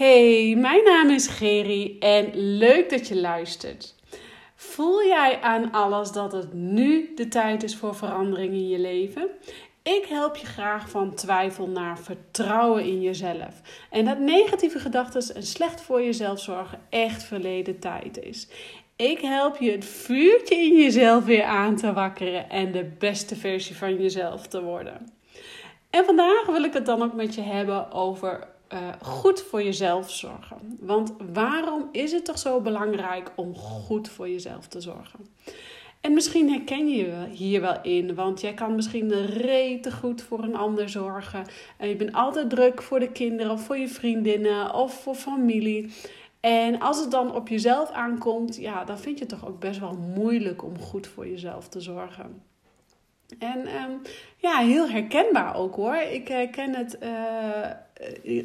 Hey, mijn naam is Geri en leuk dat je luistert. Voel jij aan alles dat het nu de tijd is voor verandering in je leven? Ik help je graag van twijfel naar vertrouwen in jezelf. En dat negatieve gedachten en slecht voor jezelf zorgen echt verleden tijd is. Ik help je het vuurtje in jezelf weer aan te wakkeren en de beste versie van jezelf te worden. En vandaag wil ik het dan ook met je hebben over uh, goed voor jezelf zorgen. Want waarom is het toch zo belangrijk om goed voor jezelf te zorgen? En misschien herken je je hier wel in, want jij kan misschien rete goed voor een ander zorgen. En je bent altijd druk voor de kinderen of voor je vriendinnen of voor familie. En als het dan op jezelf aankomt, ja, dan vind je het toch ook best wel moeilijk om goed voor jezelf te zorgen. En um, ja, heel herkenbaar ook hoor. Ik herken het. Uh,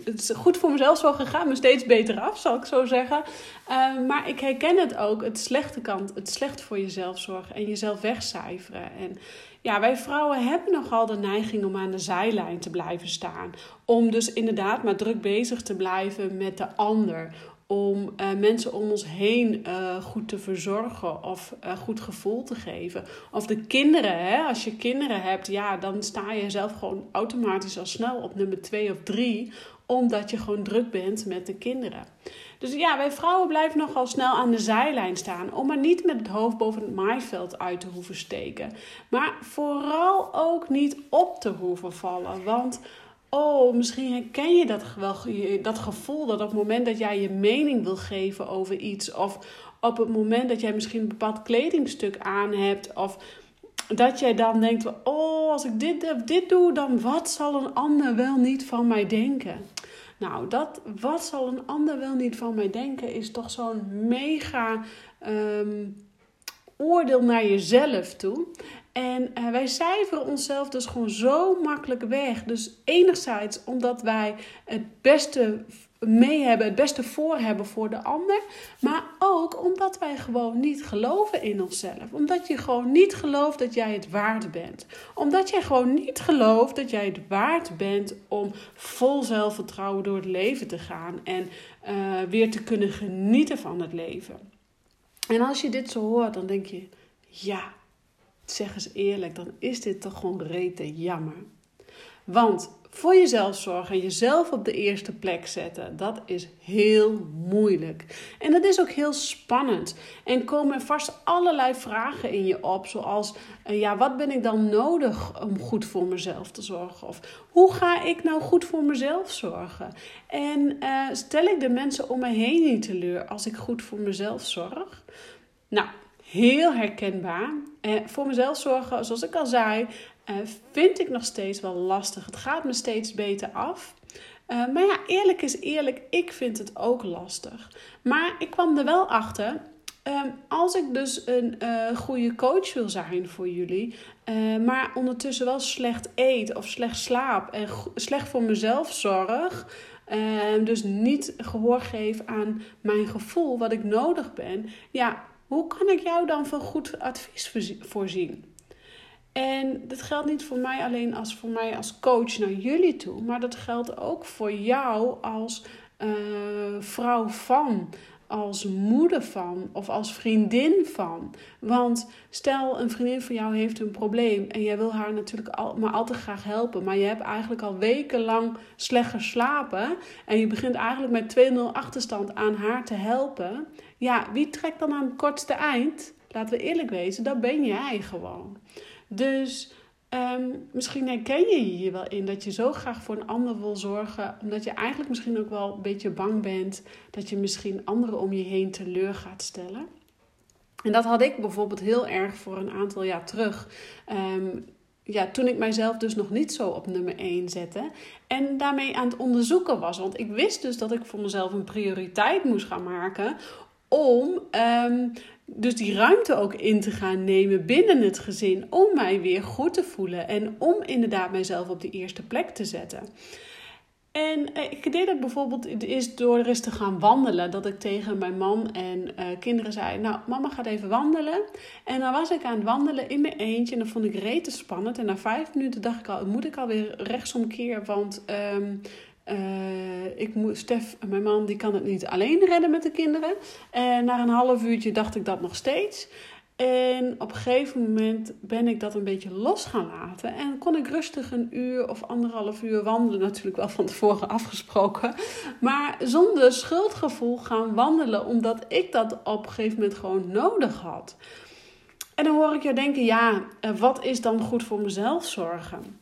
het is goed voor mezelf zo gegaan, me steeds beter af, zal ik zo zeggen. Uh, maar ik herken het ook, het slechte kant, het slecht voor jezelf zorgen en jezelf wegcijferen. En ja, wij vrouwen hebben nogal de neiging om aan de zijlijn te blijven staan. Om dus inderdaad maar druk bezig te blijven met de ander om uh, mensen om ons heen uh, goed te verzorgen of uh, goed gevoel te geven. Of de kinderen, hè? als je kinderen hebt, ja, dan sta je zelf gewoon automatisch al snel op nummer 2 of 3, omdat je gewoon druk bent met de kinderen. Dus ja, wij vrouwen blijven nogal snel aan de zijlijn staan, om maar niet met het hoofd boven het maaiveld uit te hoeven steken. Maar vooral ook niet op te hoeven vallen, want Oh, misschien herken je dat wel, dat gevoel dat op het moment dat jij je mening wil geven over iets, of op het moment dat jij misschien een bepaald kledingstuk aan hebt, of dat jij dan denkt: Oh, als ik dit, dit doe, dan wat zal een ander wel niet van mij denken? Nou, dat wat zal een ander wel niet van mij denken, is toch zo'n mega um, oordeel naar jezelf toe. En uh, wij cijferen onszelf dus gewoon zo makkelijk weg. Dus enerzijds omdat wij het beste mee hebben, het beste voor hebben voor de ander. Maar ook omdat wij gewoon niet geloven in onszelf. Omdat je gewoon niet gelooft dat jij het waard bent. Omdat jij gewoon niet gelooft dat jij het waard bent om vol zelfvertrouwen door het leven te gaan. En uh, weer te kunnen genieten van het leven. En als je dit zo hoort, dan denk je, ja zeg eens eerlijk, dan is dit toch gewoon rete jammer. Want voor jezelf zorgen en jezelf op de eerste plek zetten, dat is heel moeilijk. En dat is ook heel spannend. En komen vast allerlei vragen in je op, zoals: eh, ja, wat ben ik dan nodig om goed voor mezelf te zorgen? Of hoe ga ik nou goed voor mezelf zorgen? En uh, stel ik de mensen om me heen niet teleur als ik goed voor mezelf zorg? Nou, heel herkenbaar. En eh, voor mezelf zorgen, zoals ik al zei, eh, vind ik nog steeds wel lastig. Het gaat me steeds beter af. Uh, maar ja, eerlijk is eerlijk, ik vind het ook lastig. Maar ik kwam er wel achter. Uh, als ik dus een uh, goede coach wil zijn voor jullie, maar ondertussen wel slecht eet of slecht slaap en slecht voor mezelf zorg, dus niet gehoor geef aan mijn gevoel, wat ik nodig ben, ja, hoe kan ik jou dan van goed advies voorzien? En dat geldt niet voor mij alleen als voor mij als coach naar jullie toe, maar dat geldt ook voor jou als uh, vrouw van, als moeder van of als vriendin van. Want stel een vriendin van jou heeft een probleem en jij wil haar natuurlijk al, maar altijd graag helpen, maar je hebt eigenlijk al wekenlang slecht geslapen en je begint eigenlijk met 2-0 achterstand aan haar te helpen. Ja, wie trekt dan aan het kortste eind? Laten we eerlijk wezen, dat ben jij gewoon. Dus um, misschien herken je je hier wel in dat je zo graag voor een ander wil zorgen, omdat je eigenlijk misschien ook wel een beetje bang bent dat je misschien anderen om je heen teleur gaat stellen. En dat had ik bijvoorbeeld heel erg voor een aantal jaar terug. Um, ja, toen ik mijzelf dus nog niet zo op nummer 1 zette. En daarmee aan het onderzoeken was. Want ik wist dus dat ik voor mezelf een prioriteit moest gaan maken om um, dus die ruimte ook in te gaan nemen binnen het gezin. Om mij weer goed te voelen en om inderdaad mijzelf op de eerste plek te zetten. En eh, ik deed dat bijvoorbeeld is door er eens te gaan wandelen. Dat ik tegen mijn man en uh, kinderen zei: Nou, mama gaat even wandelen. En dan was ik aan het wandelen in mijn eentje. En dat vond ik rete spannend. En na vijf minuten dacht ik al: Moet ik alweer rechtsomkeer? Want um, Uh, ik moet, Stef, mijn man, die kan het niet alleen redden met de kinderen. En na een half uurtje dacht ik dat nog steeds. En op een gegeven moment ben ik dat een beetje los gaan laten. En kon ik rustig een uur of anderhalf uur wandelen. Natuurlijk wel van tevoren afgesproken. Maar zonder schuldgevoel gaan wandelen. Omdat ik dat op een gegeven moment gewoon nodig had. En dan hoor ik jou denken: ja, eh, wat is dan goed voor mezelf zorgen?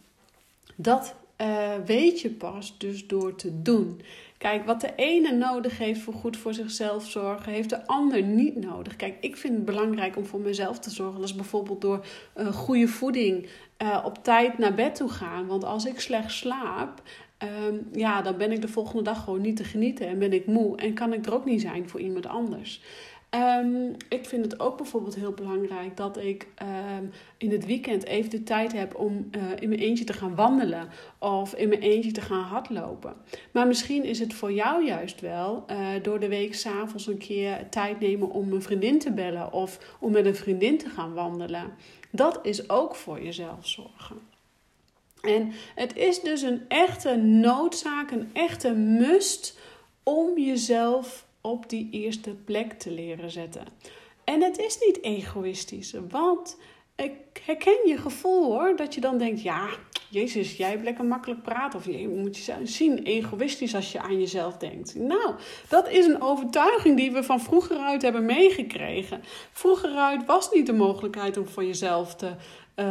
Dat uh, weet je pas dus door te doen. Kijk, wat de ene nodig heeft voor goed voor zichzelf zorgen, heeft de ander niet nodig. Kijk, ik vind het belangrijk om voor mezelf te zorgen. Dat is bijvoorbeeld door goede voeding, uh, op tijd naar bed toe gaan. Want als ik slecht slaap, um, ja, dan ben ik de volgende dag gewoon niet te genieten en ben ik moe en kan ik er ook niet zijn voor iemand anders. Um, ik vind het ook bijvoorbeeld heel belangrijk dat ik um, in het weekend even de tijd heb om uh, in mijn eentje te gaan wandelen of in mijn eentje te gaan hardlopen. Maar misschien is het voor jou juist wel uh, door de week s'avonds een keer tijd nemen om een vriendin te bellen of om met een vriendin te gaan wandelen. Dat is ook voor jezelf zorgen. En het is dus een echte noodzaak, een echte must om jezelf op die eerste plek te leren zetten. En het is niet egoïstisch, want ik herken je gevoel hoor, dat je dan denkt, ja, Jezus, jij hebt lekker makkelijk praten. Of je moet je zien, egoïstisch als je aan jezelf denkt. Nou, dat is een overtuiging die we van vroeger uit hebben meegekregen. Vroeger uit was niet de mogelijkheid om voor jezelf te uh,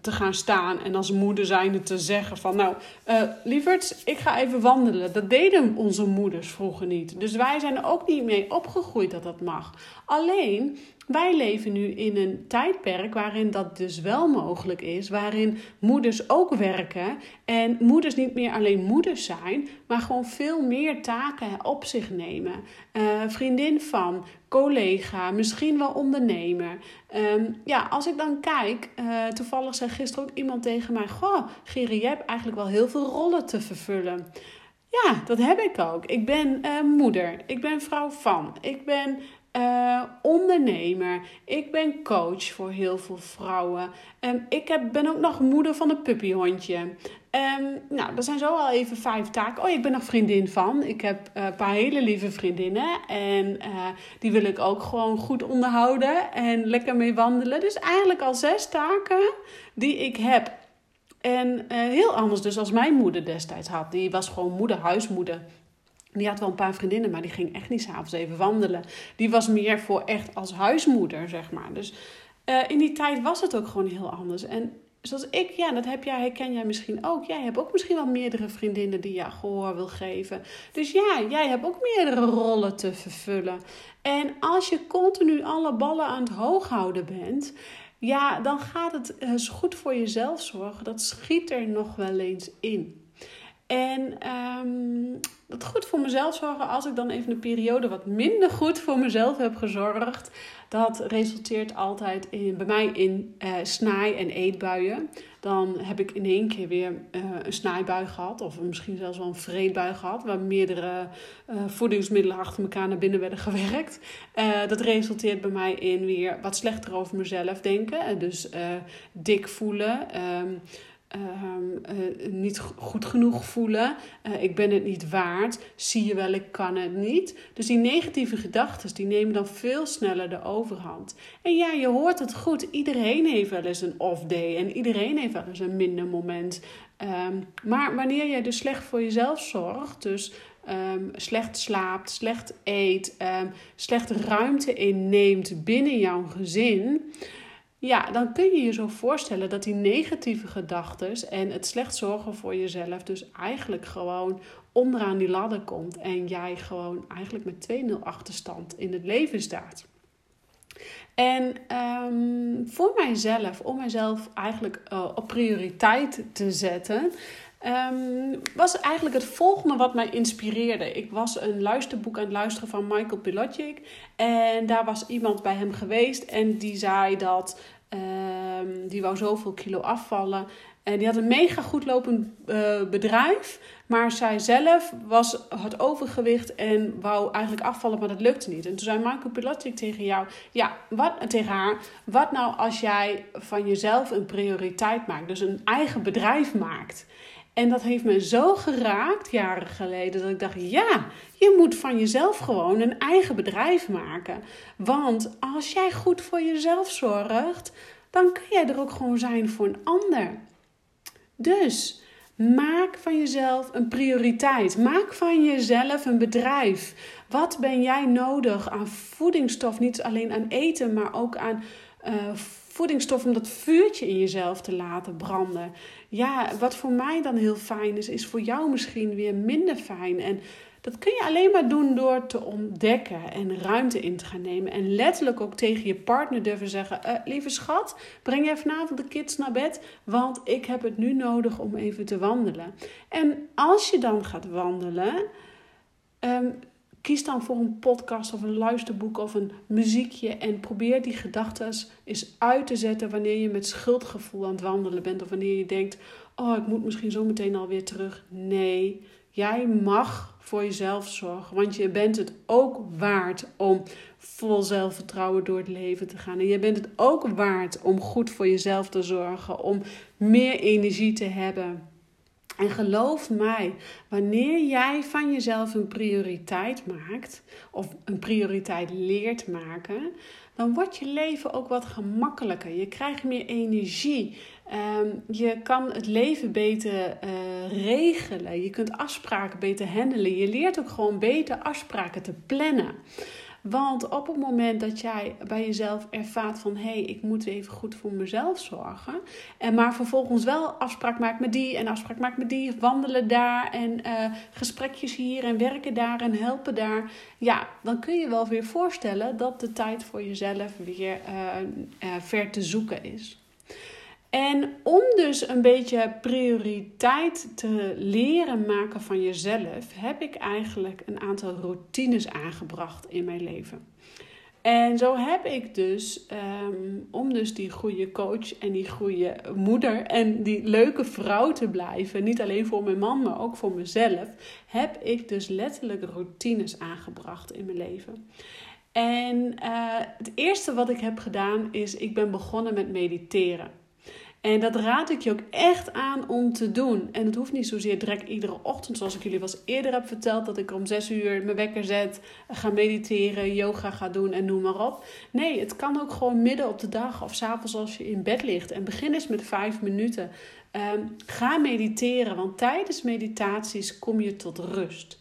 te gaan staan en als moeder zijnde te zeggen van nou, uh, lieverds, ik ga even wandelen. Dat deden onze moeders vroeger niet. Dus wij zijn er ook niet mee opgegroeid dat dat mag. Alleen wij leven nu in een tijdperk waarin dat dus wel mogelijk is, waarin moeders ook werken en moeders niet meer alleen moeders zijn, maar gewoon veel meer taken op zich nemen. Uh, vriendin van, collega, misschien wel ondernemer. Um, ja, als ik dan kijk, uh, toevallig zei gisteren ook iemand tegen mij: Goh, Geri, jij hebt eigenlijk wel heel veel rollen te vervullen. Ja, dat heb ik ook. Ik ben uh, moeder, ik ben vrouw van, ik ben uh, ondernemer. Ik ben coach voor heel veel vrouwen. Um, ik heb, ben ook nog moeder van een puppyhondje. Um, nou, dat zijn zo al even vijf taken. Oh, ik ben nog vriendin van. Ik heb uh, een paar hele lieve vriendinnen. En uh, die wil ik ook gewoon goed onderhouden en lekker mee wandelen. Dus eigenlijk al zes taken die ik heb. En heel anders dus als mijn moeder destijds had. Die was gewoon moeder, huismoeder. Die had wel een paar vriendinnen, maar die ging echt niet s'avonds even wandelen. Die was meer voor echt als huismoeder, zeg maar. Dus in die tijd was het ook gewoon heel anders. En zoals ik, ja, dat heb jij, herken jij misschien ook. Jij hebt ook misschien wel meerdere vriendinnen die je gehoor wil geven. Dus ja, jij hebt ook meerdere rollen te vervullen. En als je continu alle ballen aan het hoog houden bent, ja, dan gaat het uh, goed voor jezelf zorgen. Dat schiet er nog wel eens in. En um, dat goed voor mezelf zorgen, als ik dan even een periode wat minder goed voor mezelf heb gezorgd, dat resulteert altijd in, bij mij in uh, snaai- en eetbuien. Dan heb ik in één keer weer uh, een snijbui gehad, of misschien zelfs wel een vreedbui gehad, waar meerdere uh, voedingsmiddelen achter elkaar naar binnen werden gewerkt. dat resulteert bij mij in weer wat slechter over mezelf denken, dus dik voelen. Uh, niet goed genoeg voelen. Uh, ik ben het niet waard. Zie je wel, ik kan het niet. Dus die negatieve gedachten die nemen dan veel sneller de overhand. En ja, je hoort het goed. Iedereen heeft wel eens een off day. En iedereen heeft wel eens een minder moment. Um, maar wanneer jij dus slecht voor jezelf zorgt, dus um, slecht slaapt, slecht eet, um, slecht ruimte inneemt binnen jouw gezin ja, dan kun je je zo voorstellen dat die negatieve gedachten en het slecht zorgen voor jezelf dus eigenlijk gewoon onderaan die ladder komt en jij gewoon eigenlijk met 2-0 achterstand in het leven staat. En um, voor mijzelf, om mijzelf eigenlijk uh, op prioriteit te zetten, Um, was eigenlijk het volgende wat mij inspireerde. Ik was een luisterboek aan het luisteren van Michael Pilotic. En daar was iemand bij hem geweest en die zei dat um, die wou zoveel kilo afvallen. En die had een mega goed lopend uh, bedrijf. Maar zij zelf was, had overgewicht en wou eigenlijk afvallen, maar dat lukte niet. En toen zei Michael Pilotic tegen jou, ja, wat, tegen haar, wat nou als jij van jezelf een prioriteit maakt, dus een eigen bedrijf maakt. En dat heeft me zo geraakt jaren geleden dat ik dacht: ja, je moet van jezelf gewoon een eigen bedrijf maken. Want als jij goed voor jezelf zorgt, dan kan jij er ook gewoon zijn voor een ander. Dus maak van jezelf een prioriteit. Maak van jezelf een bedrijf. Wat ben jij nodig aan voedingsstof? Niet alleen aan eten, maar ook aan uh, voedingsstof om dat vuurtje in jezelf te laten branden. Ja, wat voor mij dan heel fijn is, is voor jou misschien weer minder fijn. En dat kun je alleen maar doen door te ontdekken en ruimte in te gaan nemen. En letterlijk ook tegen je partner durven zeggen: uh, Lieve schat, breng jij vanavond de kids naar bed? Want ik heb het nu nodig om even te wandelen. En als je dan gaat wandelen. Um, Kies dan voor een podcast of een luisterboek of een muziekje en probeer die gedachten eens uit te zetten wanneer je met schuldgevoel aan het wandelen bent of wanneer je denkt: Oh, ik moet misschien zo meteen alweer terug. Nee, jij mag voor jezelf zorgen, want je bent het ook waard om vol zelfvertrouwen door het leven te gaan. En je bent het ook waard om goed voor jezelf te zorgen, om meer energie te hebben. En geloof mij, wanneer jij van jezelf een prioriteit maakt, of een prioriteit leert maken, dan wordt je leven ook wat gemakkelijker. Je krijgt meer energie. Ehm, je kan het leven beter uh, regelen. Je kunt afspraken beter handelen. Je leert ook gewoon beter afspraken te plannen. Want op het moment dat jij bij jezelf ervaart van hé, hey, ik moet even goed voor mezelf zorgen. En maar vervolgens wel afspraak maakt met die en afspraak maakt met die. Wandelen daar en uh, gesprekjes hier en werken daar en helpen daar. Ja, dan kun je wel weer voorstellen dat de tijd voor jezelf weer uh, uh, ver te zoeken is. En om dus een beetje prioriteit te leren maken van jezelf, heb ik eigenlijk een aantal routines aangebracht in mijn leven. En zo heb ik dus, ehm, om dus die goede coach en die goede moeder en die leuke vrouw te blijven, niet alleen voor mijn man, maar ook voor mezelf, heb ik dus letterlijk routines aangebracht in mijn leven. En uh, het eerste wat ik heb gedaan is, ik ben begonnen met mediteren. En dat raad ik je ook echt aan om te doen. En het hoeft niet zozeer direct iedere ochtend, zoals ik jullie wel eerder heb verteld, dat ik om zes uur mijn wekker zet, ga mediteren, yoga ga doen en noem maar op. Nee, het kan ook gewoon midden op de dag of s'avonds als je in bed ligt. En begin eens met vijf minuten. Um, ga mediteren, want tijdens meditaties kom je tot rust.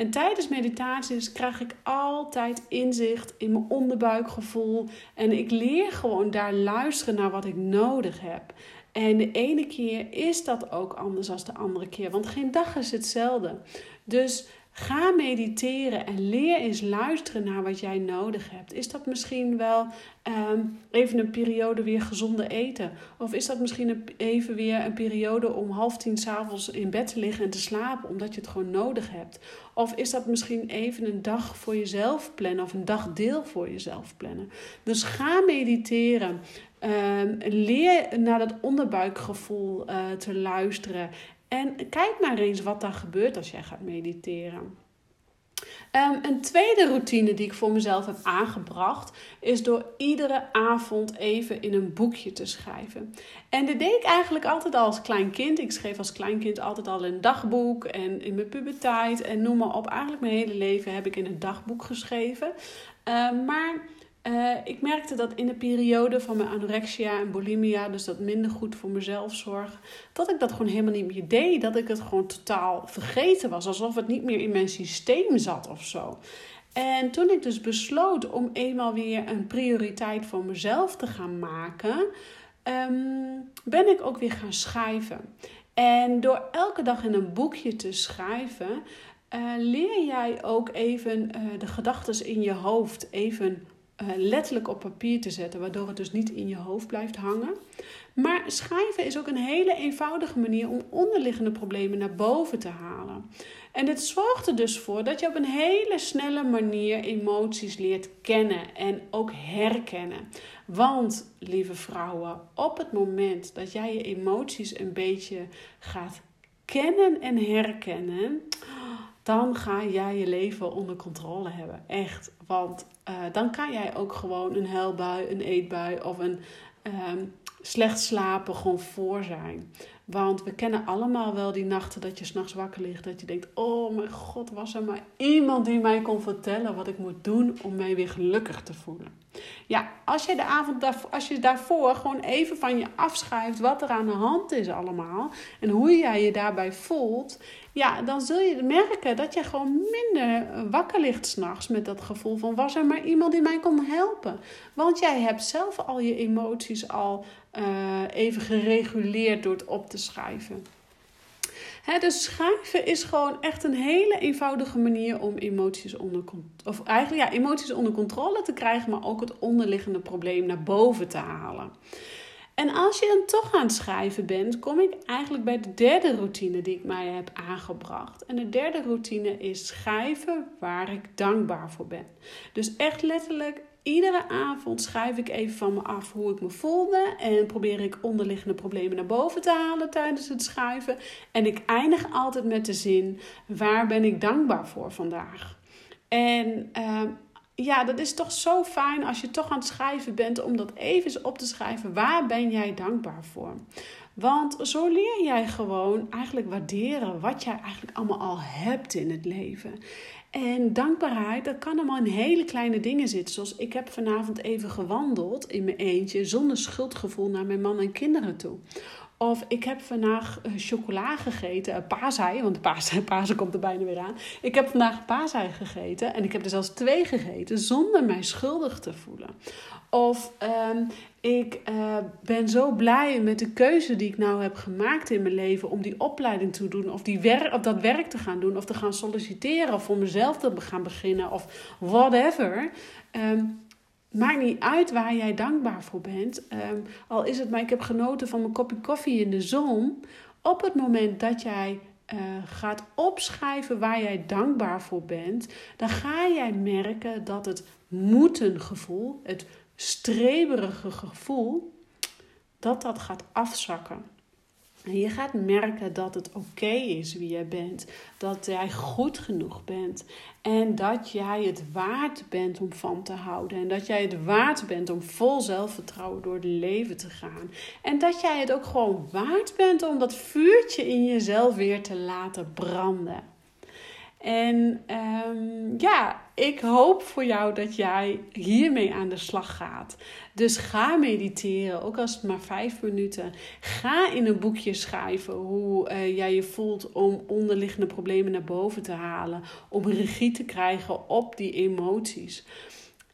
En tijdens meditaties krijg ik altijd inzicht in mijn onderbuikgevoel. En ik leer gewoon daar luisteren naar wat ik nodig heb. En de ene keer is dat ook anders dan de andere keer, want geen dag is hetzelfde. Dus Ga mediteren en leer eens luisteren naar wat jij nodig hebt. Is dat misschien wel ehm, even een periode weer gezonde eten? Of is dat misschien even weer een periode om half tien s'avonds in bed te liggen en te slapen omdat je het gewoon nodig hebt? Of is dat misschien even een dag voor jezelf plannen of een dagdeel voor jezelf plannen? Dus ga mediteren. Um, leer naar dat onderbuikgevoel uh, te luisteren. En kijk maar eens wat daar gebeurt als jij gaat mediteren. Um, een tweede routine die ik voor mezelf heb aangebracht is door iedere avond even in een boekje te schrijven. En dat deed ik eigenlijk altijd al als klein kind. Ik schreef als klein kind altijd al een dagboek en in mijn puberteit en noem maar op. Eigenlijk mijn hele leven heb ik in een dagboek geschreven. Um, maar uh, ik merkte dat in de periode van mijn anorexia en bulimia, dus dat minder goed voor mezelf zorg, dat ik dat gewoon helemaal niet meer deed. Dat ik het gewoon totaal vergeten was, alsof het niet meer in mijn systeem zat of zo. En toen ik dus besloot om eenmaal weer een prioriteit voor mezelf te gaan maken, um, ben ik ook weer gaan schrijven. En door elke dag in een boekje te schrijven, uh, leer jij ook even uh, de gedachten in je hoofd even letterlijk op papier te zetten, waardoor het dus niet in je hoofd blijft hangen. Maar schrijven is ook een hele eenvoudige manier om onderliggende problemen naar boven te halen. En dit zorgt er dus voor dat je op een hele snelle manier emoties leert kennen en ook herkennen. Want, lieve vrouwen, op het moment dat jij je emoties een beetje gaat kennen en herkennen, dan ga jij je leven onder controle hebben. Echt. Want uh, dan kan jij ook gewoon een huilbui, een eetbui of een um, slecht slapen gewoon voor zijn. Want we kennen allemaal wel die nachten dat je s'nachts wakker ligt. Dat je denkt, oh mijn god, was er maar iemand die mij kon vertellen wat ik moet doen om mij weer gelukkig te voelen. Ja, als je de avond daarvoor, als je daarvoor gewoon even van je afschrijft wat er aan de hand is allemaal. En hoe jij je daarbij voelt. Ja, dan zul je merken dat je gewoon minder wakker ligt s'nachts met dat gevoel van was er maar iemand die mij kon helpen. Want jij hebt zelf al je emoties al uh, even gereguleerd door het op te schrijven. Dus schrijven is gewoon echt een hele eenvoudige manier om emoties onder, of eigenlijk, ja, emoties onder controle te krijgen, maar ook het onderliggende probleem naar boven te halen. En als je dan toch aan het schrijven bent, kom ik eigenlijk bij de derde routine die ik mij heb aangebracht. En de derde routine is schrijven waar ik dankbaar voor ben. Dus echt letterlijk Iedere avond schrijf ik even van me af hoe ik me voelde en probeer ik onderliggende problemen naar boven te halen tijdens het schrijven. En ik eindig altijd met de zin: waar ben ik dankbaar voor vandaag? En uh, ja, dat is toch zo fijn als je toch aan het schrijven bent om dat even op te schrijven. Waar ben jij dankbaar voor? Want zo leer jij gewoon eigenlijk waarderen wat jij eigenlijk allemaal al hebt in het leven. En dankbaarheid, dat kan allemaal in hele kleine dingen zitten. Zoals ik heb vanavond even gewandeld in mijn eentje zonder schuldgevoel naar mijn man en kinderen toe. Of ik heb vandaag eh, chocola gegeten, een paasei, want de paasei, paasei komt er bijna weer aan. Ik heb vandaag paasei gegeten en ik heb er zelfs twee gegeten zonder mij schuldig te voelen. Of um, ik uh, ben zo blij met de keuze die ik nou heb gemaakt in mijn leven om die opleiding te doen, of, die wer of dat werk te gaan doen, of te gaan solliciteren, of voor mezelf te gaan beginnen, of whatever. Um, Maakt niet uit waar jij dankbaar voor bent. Um, al is het maar, ik heb genoten van mijn kopje koffie in de zon. Op het moment dat jij uh, gaat opschrijven waar jij dankbaar voor bent, dan ga jij merken dat het moeten gevoel, het streberige gevoel, dat dat gaat afzakken. En je gaat merken dat het oké is wie jij bent. Dat jij goed genoeg bent. En dat jij het waard bent om van te houden. En dat jij het waard bent om vol zelfvertrouwen door het leven te gaan. En dat jij het ook gewoon waard bent om dat vuurtje in jezelf weer te laten branden. En um, ja, ik hoop voor jou dat jij hiermee aan de slag gaat. Dus ga mediteren, ook als het maar vijf minuten. Ga in een boekje schrijven hoe uh, jij je voelt om onderliggende problemen naar boven te halen. Om regie te krijgen op die emoties.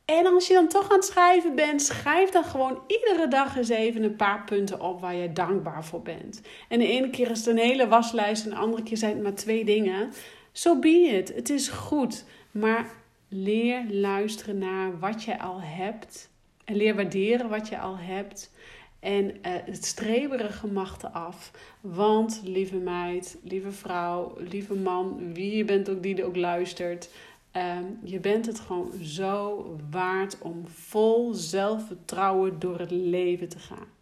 En als je dan toch aan het schrijven bent, schrijf dan gewoon iedere dag eens even een paar punten op waar je dankbaar voor bent. En de ene keer is het een hele waslijst en de andere keer zijn het maar twee dingen. Zo be it. Het is goed. Maar leer luisteren naar wat je al hebt. En leer waarderen wat je al hebt. En uh, het streberige mag af. Want, lieve meid, lieve vrouw, lieve man, wie je bent ook die er ook luistert. Uh, je bent het gewoon zo waard om vol zelfvertrouwen door het leven te gaan.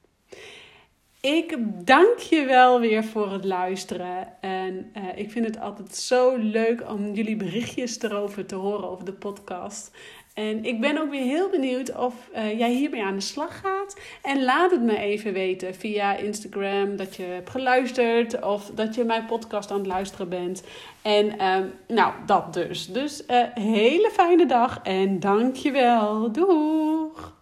Ik dank je wel weer voor het luisteren. En uh, ik vind het altijd zo leuk om jullie berichtjes erover te horen over de podcast. En ik ben ook weer heel benieuwd of uh, jij hiermee aan de slag gaat. En laat het me even weten via Instagram dat je hebt geluisterd of dat je mijn podcast aan het luisteren bent. En uh, nou, dat dus. Dus uh, hele fijne dag en dank je wel. Doeg!